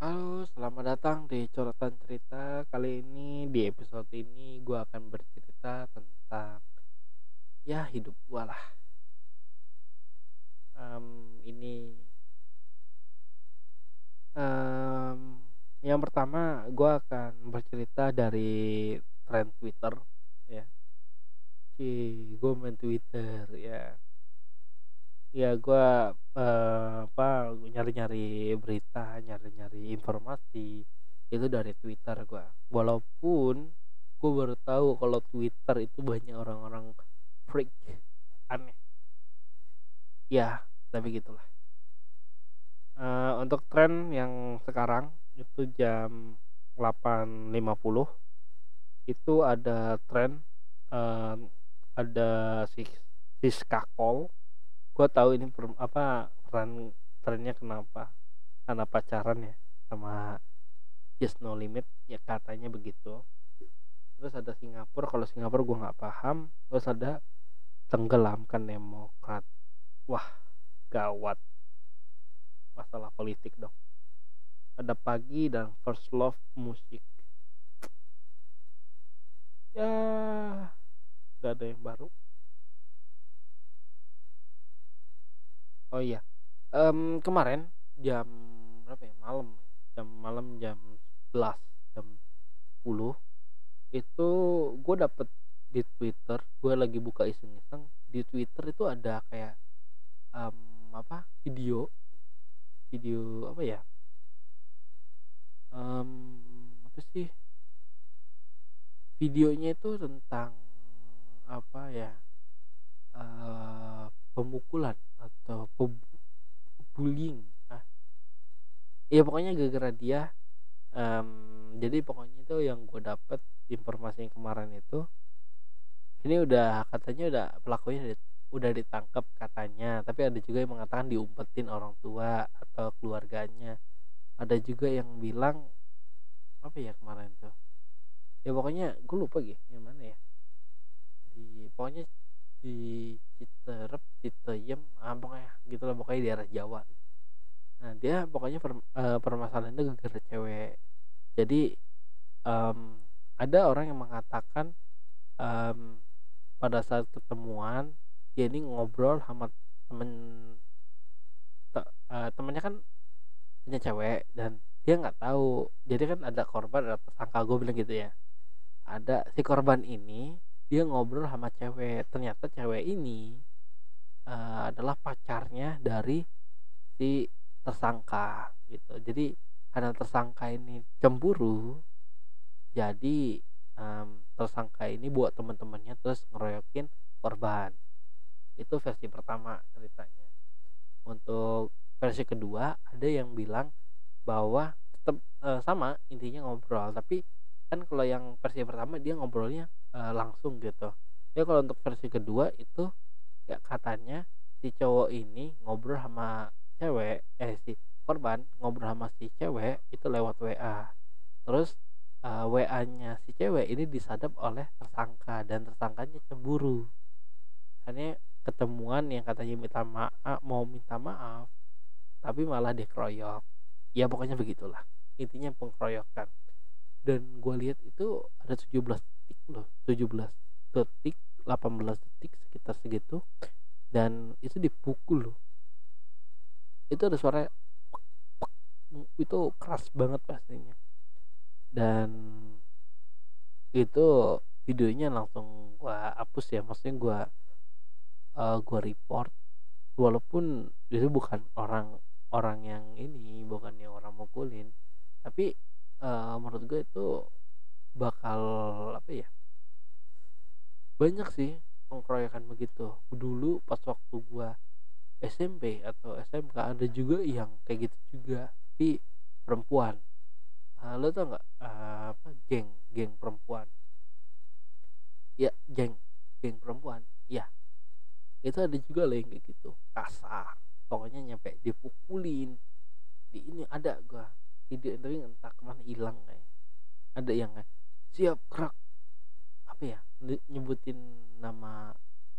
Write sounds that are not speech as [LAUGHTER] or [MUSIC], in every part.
Halo, selamat datang di Corotan Cerita. Kali ini di episode ini gue akan bercerita tentang ya hidup gue lah. Em, ini em, yang pertama gue akan bercerita dari tren Twitter ya. Si gue main Twitter ya. Ya gue eh, apa nyari-nyari berita, nyari-nyari informasi itu dari Twitter gue. Walaupun gue baru tahu kalau Twitter itu banyak orang-orang freak aneh. Ya, tapi gitulah. Eh, untuk tren yang sekarang itu jam 8.50 itu ada tren eh, ada si Siska Call gue tahu ini per, apa tren trennya kenapa karena pacaran ya sama Just No Limit ya katanya begitu. Terus ada Singapura kalau Singapura gue nggak paham terus ada tenggelamkan Demokrat. Wah gawat. Masalah politik dong. Ada pagi dan first love musik ya gak ada yang baru oh iya. Em, kemarin jam berapa ya? Malam. Jam malam jam 11 jam 10 itu gue dapet di Twitter gue lagi buka iseng-iseng di Twitter itu ada kayak em, apa? Video. Video apa ya? Em, apa sih? Videonya itu tentang apa ya? Eh, pemukulan atau bullying ah. Ya pokoknya gara-gara dia em, jadi pokoknya itu yang gue dapet informasi yang kemarin itu ini udah katanya udah pelakunya udah, udah ditangkap katanya tapi ada juga yang mengatakan diumpetin orang tua atau keluarganya. Ada juga yang bilang apa ya kemarin tuh? Ya pokoknya gue lupa gitu yang mana ya? Di pokoknya di Citerep Citeyem ah, pokoknya gitu lah pokoknya di daerah Jawa. Nah dia pokoknya per, eh, permasalahannya gara-gara cewek. Jadi em, ada orang yang mengatakan em, pada saat ketemuan dia ini ngobrol sama temen te- eh, temennya kan punya cewek dan dia nggak tahu. Jadi kan ada korban ada tersangka gue bilang gitu ya. Ada si korban ini dia ngobrol sama cewek ternyata cewek ini eh, adalah pacarnya dari si tersangka gitu. Jadi karena tersangka ini cemburu jadi em, tersangka ini buat teman-temannya terus ngeroyokin korban. Itu versi pertama ceritanya. Untuk versi kedua ada yang bilang bahwa tetap eh, sama intinya ngobrol. Tapi kan kalau yang versi pertama dia ngobrolnya eh, langsung gitu. Ya kalau untuk versi kedua itu ya katanya si cowok ini ngobrol sama cewek eh si korban ngobrol sama si cewek itu lewat WA terus eh, WA-nya si cewek ini disadap oleh tersangka dan tersangkanya cemburu. Hanya ketemuan yang katanya minta maaf mau minta maaf tapi malah dikeroyok. Ya pokoknya begitulah. Intinya pengkeroyokan dan gue lihat itu ada 17 detik loh 17 detik 18 detik sekitar segitu. Dan itu dipukul loh. Itu ada suara [TSK] itu keras banget pastinya. Dan itu videonya langsung gua hapus ya maksudnya gua eh, gua report. Walaupun itu bukan orang orang yang ini bukan yang orang mukulin tapi eh, menurut gue itu bakal apa ya banyak sih pengkeroyokan begitu. Dulu pas waktu gua SMP atau SMK ada juga yang kayak gitu juga tapi perempuan. Ah, lo tau nggak ah, apa geng geng perempuan? Ya geng geng perempuan ya itu ada juga loh yang kayak gitu. Kasar pokoknya nyampe dipukulin di ini ada gua video tapi entah ke mana hilang kayak ada yang siap gerak. Apa ya ny- nyebutin nama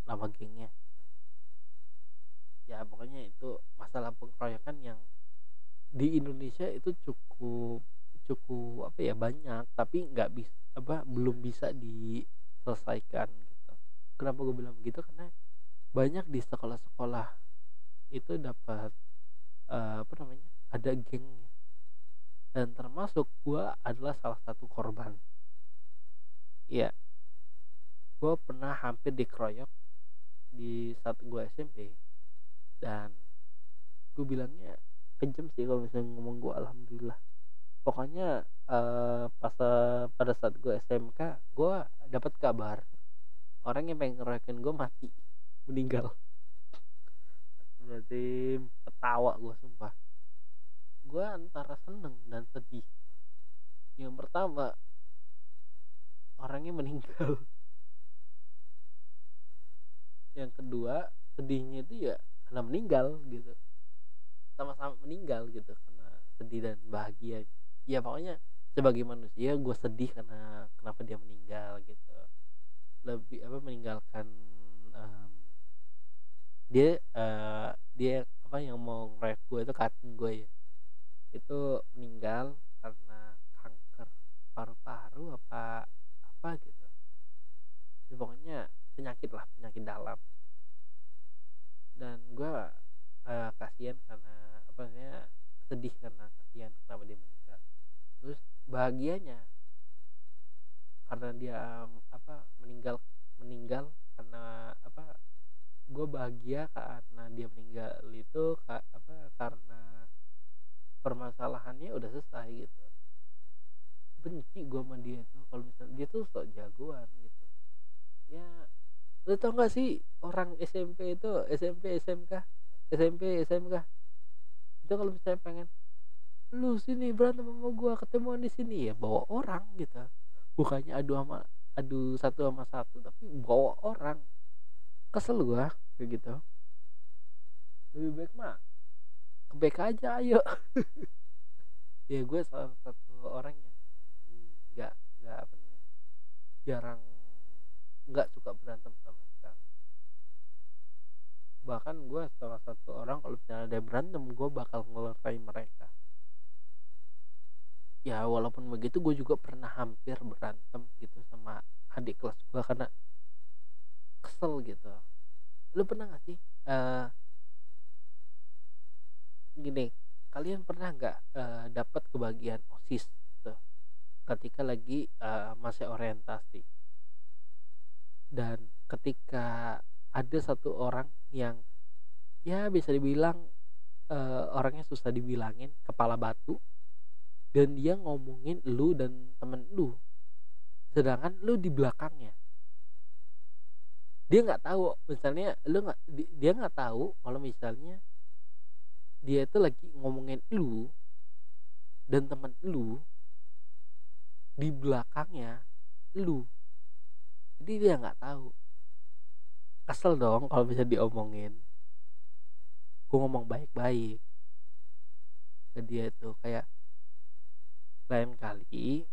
nama gengnya. Ya pokoknya itu masalah pengkeroyokan yang di Indonesia itu cukup cukup apa ya banyak tapi nggak bisa apa belum bisa diselesaikan gitu. Kenapa gue bilang begitu? Karena banyak di sekolah-sekolah itu dapat uh, apa namanya ada gengnya dan termasuk gue adalah salah satu korban. Ya gue pernah hampir dikeroyok di saat gue SMP dan gue bilangnya kejam sih kalau misalnya ngomong gue alhamdulillah. Pokoknya uh, pas uh, pada saat gue SMK gue dapat kabar orang yang pengen ngeroyokin gue mati meninggal. Berarti ketawa gue sumpah gue antara seneng dan sedih. Yang pertama orangnya meninggal. [LAUGHS] Yang kedua sedihnya itu ya karena meninggal gitu. Sama-sama meninggal gitu karena sedih dan bahagia. Ya pokoknya sebagai manusia gue sedih karena kenapa dia meninggal gitu. Lebih apa meninggalkan um, dia uh, dia apa yang mau ngerek gue itu cutting gue ya itu meninggal karena kanker paru-paru apa apa gitu. Ya, pokoknya penyakit lah penyakit dalam. Dan gue uh, kasihan karena apa namanya sedih karena kasihan kenapa dia meninggal. Terus bahagianya karena dia apa meninggal meninggal karena apa gue bahagia karena dia meninggal itu apa karena permasalahannya udah selesai gitu. Benci gue sama dia tuh kalau misalnya dia tuh sok jagoan gitu. Ya lu tau gak sih orang SMP itu SMP SMK SMP SMK itu kalau misalnya pengen lu sini berantem sama gua ketemuan di sini ya bawa orang gitu. Bukannya adu sama adu satu sama satu tapi bawa orang. Kesel gua kayak gitu. Lebih baik mah ke BK aja ayo. [LAUGHS] Ya gue salah satu orang yang nggak nggak apa namanya jarang nggak suka berantem sama sekali. Bahkan gue salah satu orang kalau misalnya ada berantem gue bakal ngelerai mereka. Ya walaupun begitu gue juga pernah hampir berantem gitu sama adik kelas gue karena kesel gitu. Lu pernah gak sih uh, gini kalian pernah nggak uh, dapat kebagian osis gitu ketika lagi uh, masih orientasi? Dan ketika ada satu orang yang ya bisa dibilang uh, orangnya susah dibilangin kepala batu dan dia ngomongin lu dan temen lu sedangkan lu di belakangnya. Dia nggak tahu misalnya lu nggak dia nggak tahu kalau misalnya dia itu lagi ngomongin lu dan temen lu di belakangnya lu. Jadi dia nggak tahu. Kesel dong kalau bisa diomongin. Gue ngomong baik-baik ke dia itu kayak lain kali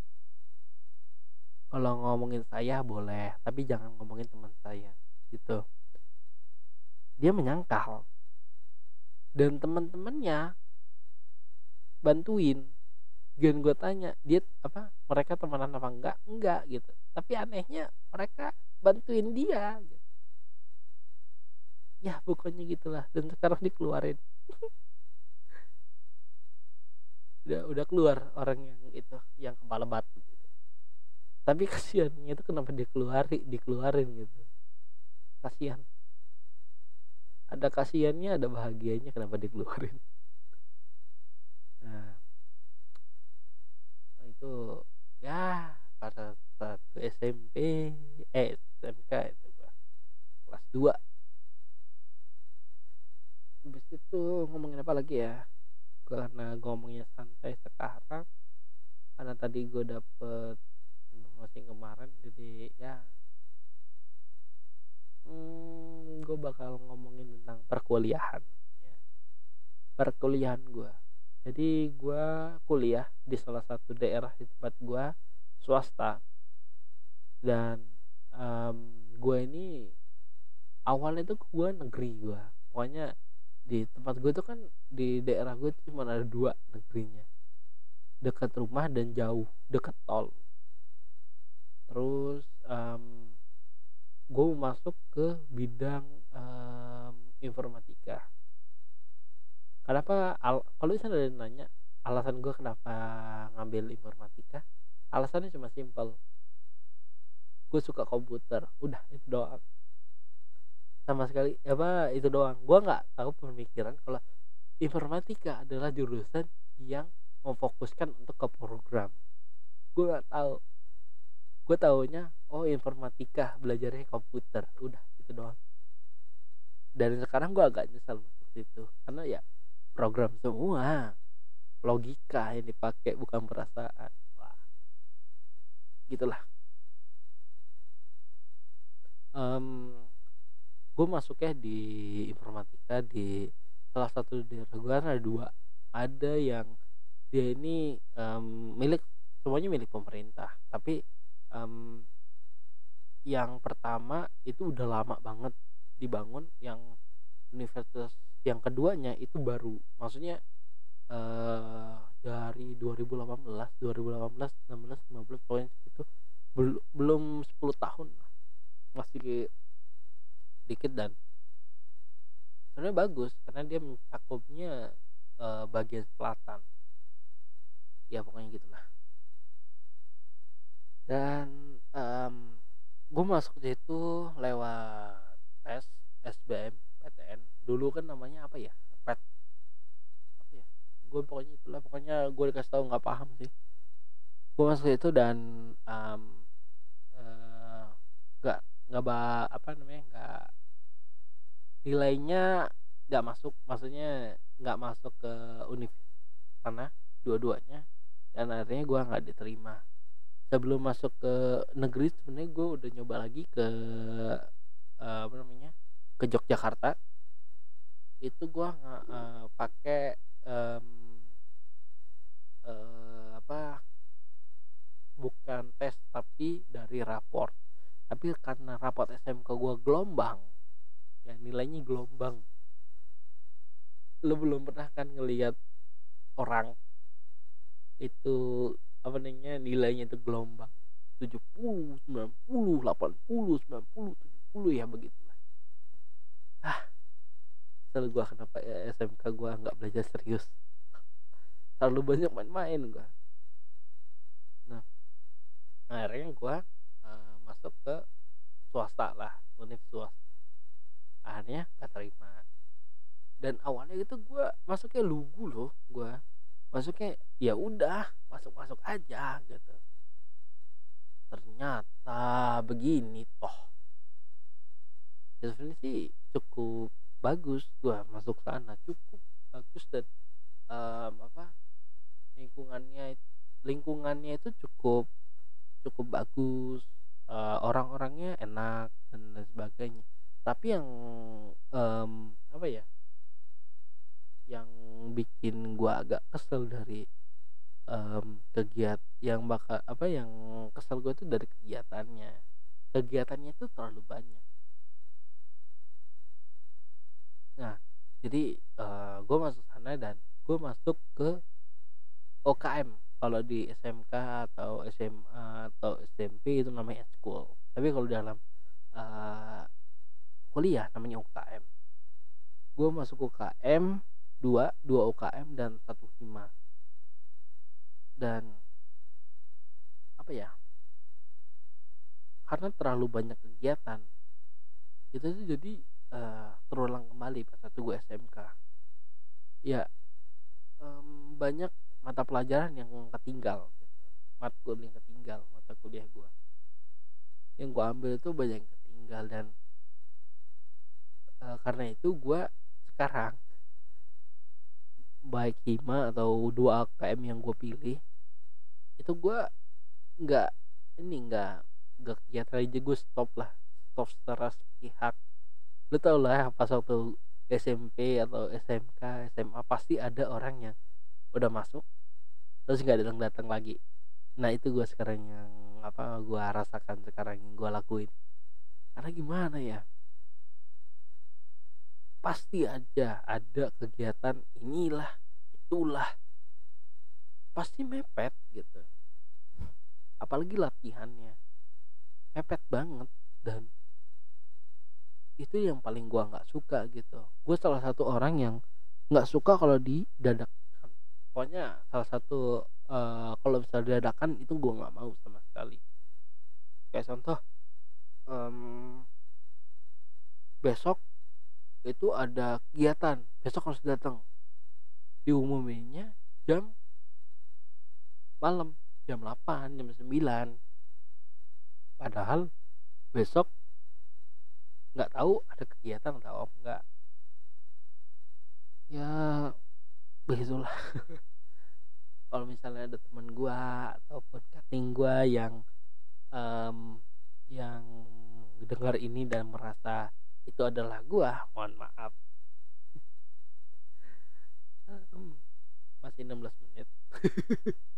kalau ngomongin saya boleh tapi jangan ngomongin teman saya gitu. Dia menyangkal dan teman-temannya bantuin. Dan gue tanya dia apa mereka temenan apa enggak? Enggak gitu. Tapi anehnya mereka bantuin dia gitu. ya pokoknya gitulah. Dan sekarang dikeluarin. [LAUGHS] Udah udah keluar orang yang itu yang kepala batu gitu. tapi kasihannya itu kenapa dikeluarin dikeluarin gitu. Kasihan ada kasihannya ada bahagianya kenapa dikeluarin? Nah. Itu ya pada saat ke SMP eh SMK itu gua kelas 2 habis itu ngomongin apa lagi ya? Karena ngomongnya santai sekarang karena tadi gue dapet informasi kemarin jadi ya hmm, gue bakal ngomongin tentang perkuliahan ya. perkuliahan gue jadi gue kuliah di salah satu daerah di tempat gue swasta. Dan um, gue ini awalnya tuh gue negeri gue pokoknya di tempat gue tuh kan di daerah gue tuh cuma ada dua negerinya. Dekat rumah dan jauh dekat tol. Terus um, gue masuk ke bidang um, informatika. Kenapa al kalau misalnya ada nanya alasan gue kenapa ngambil informatika? Alasannya cuma simpel. Gue suka komputer. Udah itu doang. Sama sekali apa itu doang. Gue nggak tahu pemikiran kalau informatika adalah jurusan yang memfokuskan untuk ke program. Gue nggak tahu gue taunya oh informatika belajarnya komputer. Udah itu doang. Dan sekarang gue agak nyesal masuk situ karena ya program semua logika yang dipakai bukan perasaan. Wah. Gitulah. Um, gue masuknya di informatika di salah satu daerah gue ada dua. Ada yang dia ini um, milik semuanya milik pemerintah. Tapi um, yang pertama itu udah lama banget dibangun yang universitas yang keduanya itu baru. Maksudnya uh, dari 2018 2018 16 15 poin segitu belum belum 10 tahun masih sedikit dan sebenarnya bagus karena dia mencakupnya uh, bagian selatan. Ya pokoknya gitulah dan um, gue masuk situ lewat tes SBM PTN dulu kan namanya apa ya? Pet. Apa ya? Gue pokoknya itulah pokoknya gue dikasih tahu nggak paham sih. Gue masuk itu dan um, nggak nggak apa namanya nggak nilainya nggak masuk. Maksudnya nggak masuk ke univ sana dua-duanya dan akhirnya gue nggak diterima sebelum masuk ke negeri sebenarnya gue udah nyoba lagi ke uh, apa namanya ke Yogyakarta. Itu gue nggak uh, pakai um, uh, apa bukan tes tapi dari raport. Tapi karena raport SMK gue gelombang ya nilainya gelombang. Lu belum pernah kan ngelihat orang itu apa namanya nilainya itu gelombang 70 90 80 90 70 ya begitulah. Ah selalu gua kenapa ya SMK gua nggak belajar serius. Terlalu banyak main-main gua. Nah akhirnya gua uh, masuk ke swasta lah univ swasta. Akhirnya gak terima. Dan awalnya itu gue masuknya lugu loh gue masuknya ya udah masuk masuk aja gitu. Ternyata begini toh. Ya sebenarnya sih cukup bagus gue masuk sana cukup bagus dan um, apa lingkungannya lingkungannya itu cukup cukup bagus uh, orang-orangnya enak dan lain sebagainya. Tapi yang um, apa ya yang bikin gua agak kesel dari um, kegiatan yang bakal apa yang kesel gue itu dari kegiatannya. Kegiatannya itu terlalu banyak. Nah jadi uh, gue masuk sana dan gue masuk ke OKM kalau di SMK atau SMA atau SMP itu namanya school. Tapi kalau dalam uh, kuliah namanya UKM gue masuk UKM dua dua UKM dan satu hima dan apa ya? Karena terlalu banyak kegiatan itu tuh jadi uh, terulang kembali pas satu gue SMK ya um, banyak mata pelajaran yang ketinggal gitu. matkul yang ketinggal mata kuliah gue yang gue ambil itu banyak yang ketinggal dan uh, karena itu gue sekarang baik hima atau dua AKM yang gue pilih itu gue nggak ini nggak nggak kegiatan aja gue stop lah stop secara pihak lu tau lah pas waktu SMP atau SMK SMA pasti ada orang yang udah masuk terus nggak datang datang lagi. Nah itu gue sekarang yang apa gue rasakan sekarang yang gue lakuin. Karena gimana ya pasti aja ada kegiatan inilah itulah. Pasti mepet gitu. Apalagi latihannya. Mepet banget dan itu yang paling gua nggak suka gitu. Gue salah satu orang yang nggak suka kalau didadakan pokoknya salah satu uh, kalau bisa didadakan itu gua nggak mau sama sekali. Kayak contoh um, besok itu ada kegiatan besok harus datang diumuminya jam malam jam 8 jam 9 padahal besok nggak tahu ada kegiatan atau enggak ya begitulah. [LAUGHS] Kalau misalnya ada teman gua ataupun cutting gua yang um, yang dengar ini dan merasa itu adalah gua. Mohon maaf. Masih 16 menit. [LAUGHS]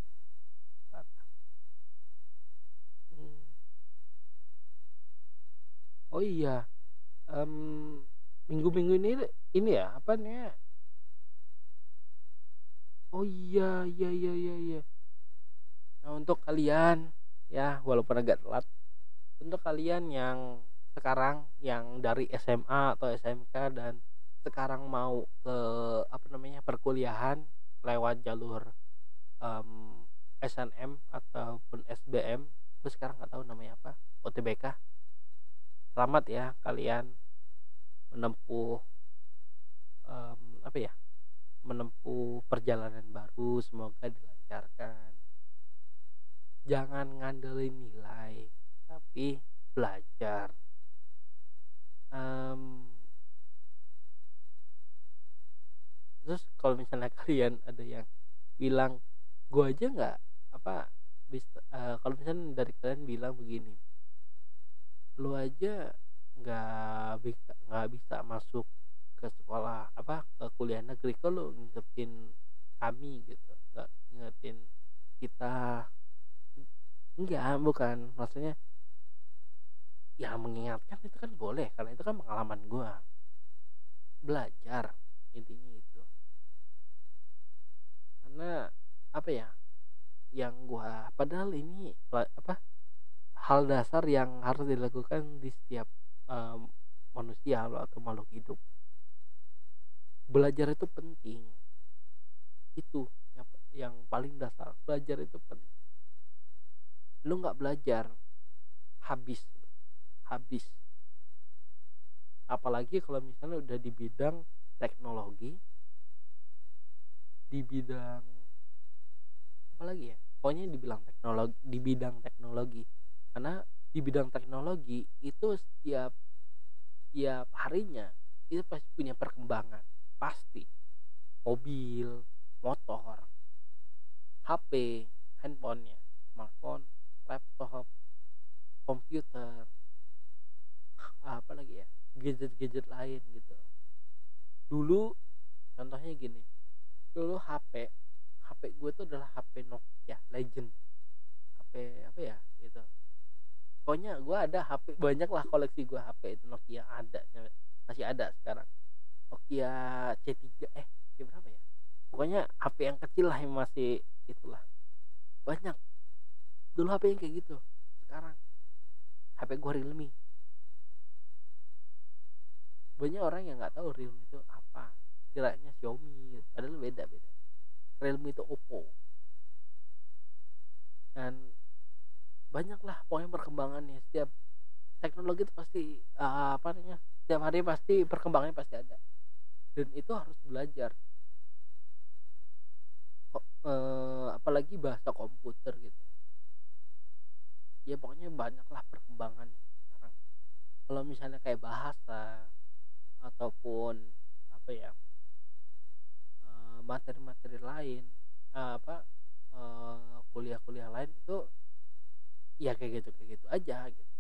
Oh iya. Um, minggu-minggu ini ini ya? Apa nih? Oh iya iya iya iya iya. Nah untuk kalian ya walaupun agak telat. Untuk kalian yang sekarang yang dari SMA atau SMK dan sekarang mau ke apa namanya perkuliahan lewat jalur um, SNM ataupun SBM gue sekarang nggak tahu namanya apa OTBK selamat ya kalian menempuh um, apa ya menempuh perjalanan baru semoga dilancarkan. Jangan ngandelin nilai tapi belajar um, terus kalau misalnya [LAUGHS] kalian ada yang bilang gue aja nggak apa bisa uh, kalau misalnya dari kalian bilang begini lu aja nggak bisa nggak bisa masuk ke sekolah apa ke kuliah negeri lu ngingetin kami gitu nggak ngingetin kita? Enggak bukan maksudnya ya mengingatkan itu kan boleh karena itu kan pengalaman gue belajar intinya itu. Karena apa ya yang gue padahal ini apa hal dasar yang harus dilakukan di setiap um, manusia atau makhluk hidup. Belajar itu penting. Itu yang, yang paling dasar. Belajar itu penting. Lu nggak belajar habis habis. Apalagi kalau misalnya udah di bidang teknologi di bidang apalagi ya pokoknya di bidang teknologi di bidang teknologi. Karena di bidang teknologi itu setiap setiap harinya itu pasti punya perkembangan. Pasti. Mobil motor HP handphonenya smartphone laptop komputer apa lagi ya gadget-gadget lain gitu. Dulu contohnya gini dulu HP HP gue tuh adalah HP Nokia Legend. HP apa ya gitu. Pokoknya gue ada HP banyak lah koleksi gue HP itu Nokia ada masih ada sekarang. Nokia C3 eh C berapa ya? Pokoknya HP yang kecil lah yang masih itulah. Banyak. Dulu HP yang kayak gitu sekarang HP gue Realme banyak orang yang nggak tahu Realme itu apa. Kiranya Xiaomi padahal beda beda. Realme itu Oppo. Dan banyak lah pokoknya perkembangannya. Setiap teknologi itu pasti uh, apa namanya setiap hari pasti perkembangannya pasti ada. Dan itu harus belajar. Uh, apalagi bahasa komputer gitu. Ya pokoknya banyak lah perkembangannya sekarang. Kalau misalnya kayak bahasa ataupun apa ya eh, materi-materi lain uh, apa kuliah-kuliah lain itu ya kayak gitu kayak gitu aja gitu.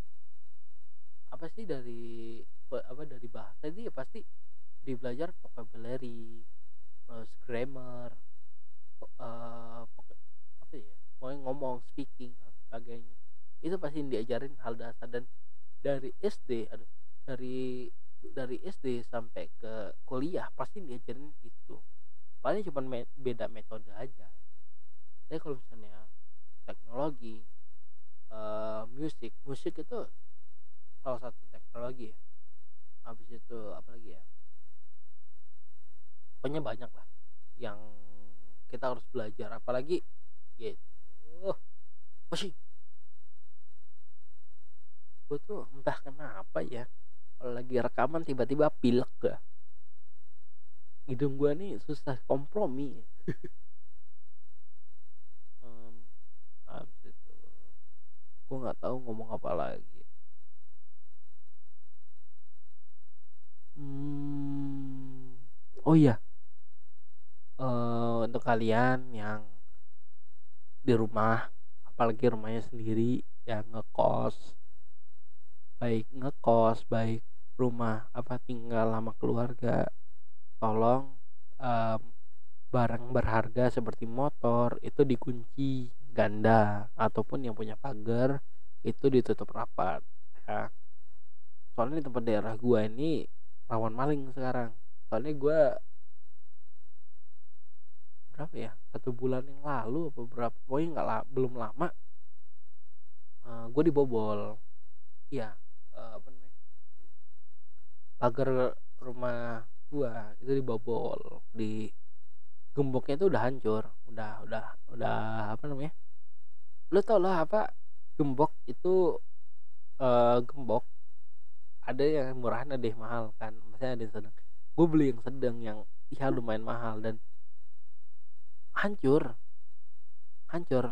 Apa sih dari apa dari bahasa itu ya pasti di belajar vocabulary terus grammar uh, apa ya mau ngomong speaking dan sebagainya. Itu pasti diajarin hal dasar dan dari SD aduh dari dari SD sampai ke kuliah pasti diajarin itu. Paling cuma me beda metode aja. Tapi kalau misalnya teknologi uh, musik musik itu salah satu teknologi ya. Habis itu apa lagi ya? Pokoknya banyak lah yang kita harus belajar. Apalagi gitu apa sih? Gue tuh entah kenapa ya lagi rekaman tiba-tiba pilek gak? Hidung gue nih susah kompromi. [LAUGHS] Um, habis itu gue nggak tahu ngomong apa lagi. Hmm, oh iya. Uh, untuk kalian yang di rumah apalagi rumahnya sendiri yang ngekos baik ngekos baik rumah apa tinggal lama keluarga tolong um, barang berharga seperti motor itu dikunci ganda ataupun yang punya pagar itu ditutup rapat. Ya soalnya di tempat daerah gua ini rawan maling sekarang. Soalnya gua berapa ya satu bulan yang lalu apa berapa pokoknya nggak la belum lama uh, eh, gue dibobol. Iya uh, pagar rumah gua itu dibobol di gemboknya itu udah hancur udah udah udah apa namanya? Lu tau lah apa gembok itu uh, gembok ada yang murah ada yang mahal kan? Maksudnya ada yang sedang. Gue beli yang sedang yang ya lumayan mahal dan hancur. Hancur.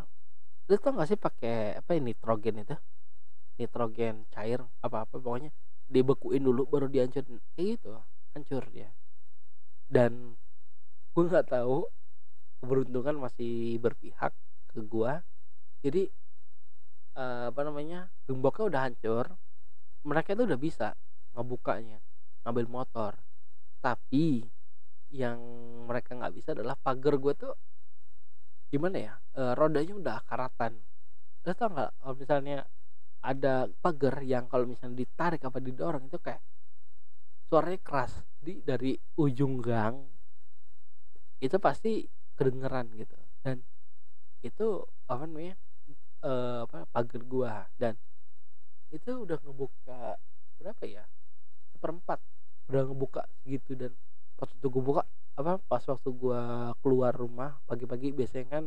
Lu tau gak sih pakai apa ini nitrogen itu? Nitrogen cair apa apa pokoknya dibekuin dulu baru dihancurin kayak gitu hancur dia. Dan gue nggak tahu keberuntungan masih berpihak ke gue jadi uh, apa namanya gemboknya udah hancur mereka itu udah bisa ngebukanya ngambil motor. Tapi yang mereka nggak bisa adalah pagar gue tuh gimana ya e, rodanya udah karatan. Lo tau nggak kalau misalnya ada pagar yang kalau misalnya ditarik apa didorong itu kayak suaranya keras di dari ujung gang itu pasti kedengeran gitu. Dan itu apa namanya e, apa pagar gua. Dan itu udah ngebuka berapa ya? Seperempat. Udah ngebuka segitu dan pas waktu gue buka apa pas waktu gua keluar rumah pagi-pagi biasanya kan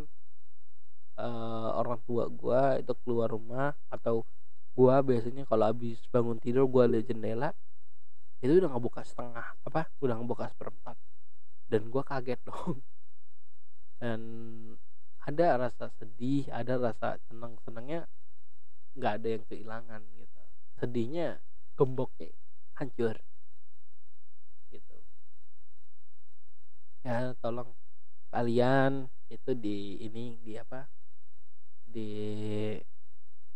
uh, orang tua gua itu keluar rumah atau gua biasanya kalau habis bangun tidur gua lihat jendela itu udah ngebuka setengah apa udah ngebuka seperempat. Dan gua kaget [LAUGHS] dong. Dan ada rasa sedih ada rasa senang senangnya nggak ada yang kehilangan gitu. Sedihnya gemboknya hancur. Gitu. Ya tolong kalian itu di ini di apa di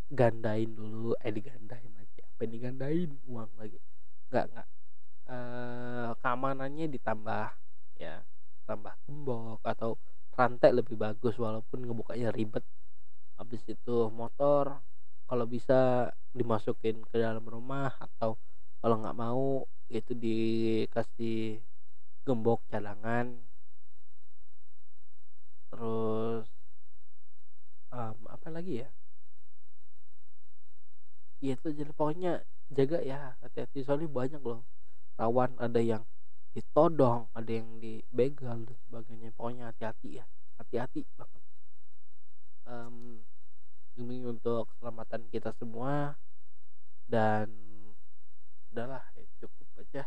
gandain dulu eh digandain lagi apa yang digandain? Uang lagi. Nggak nggak. E, keamanannya ditambah ya tambah gembok atau rantai lebih bagus walaupun ngebukanya ribet. Habis itu motor kalau bisa dimasukin ke dalam rumah atau kalau nggak mau itu dikasih gembok cadangan. Terus um, apa lagi ya ya itu jadi pokoknya jaga ya hati-hati. Soalnya banyak loh rawan ada yang ditodong ada yang dibegal dan sebagainya. Pokoknya hati-hati ya hati-hati banget. Um, ini untuk keselamatan kita semua dan udahlah ya cukup aja.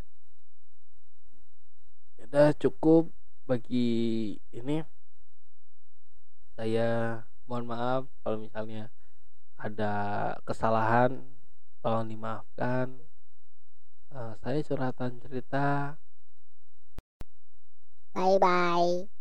Ya udah cukup bagi ini. Saya mohon maaf kalau misalnya ada kesalahan tolong dimaafkan. Uh, saya curhatan cerita. Bye bye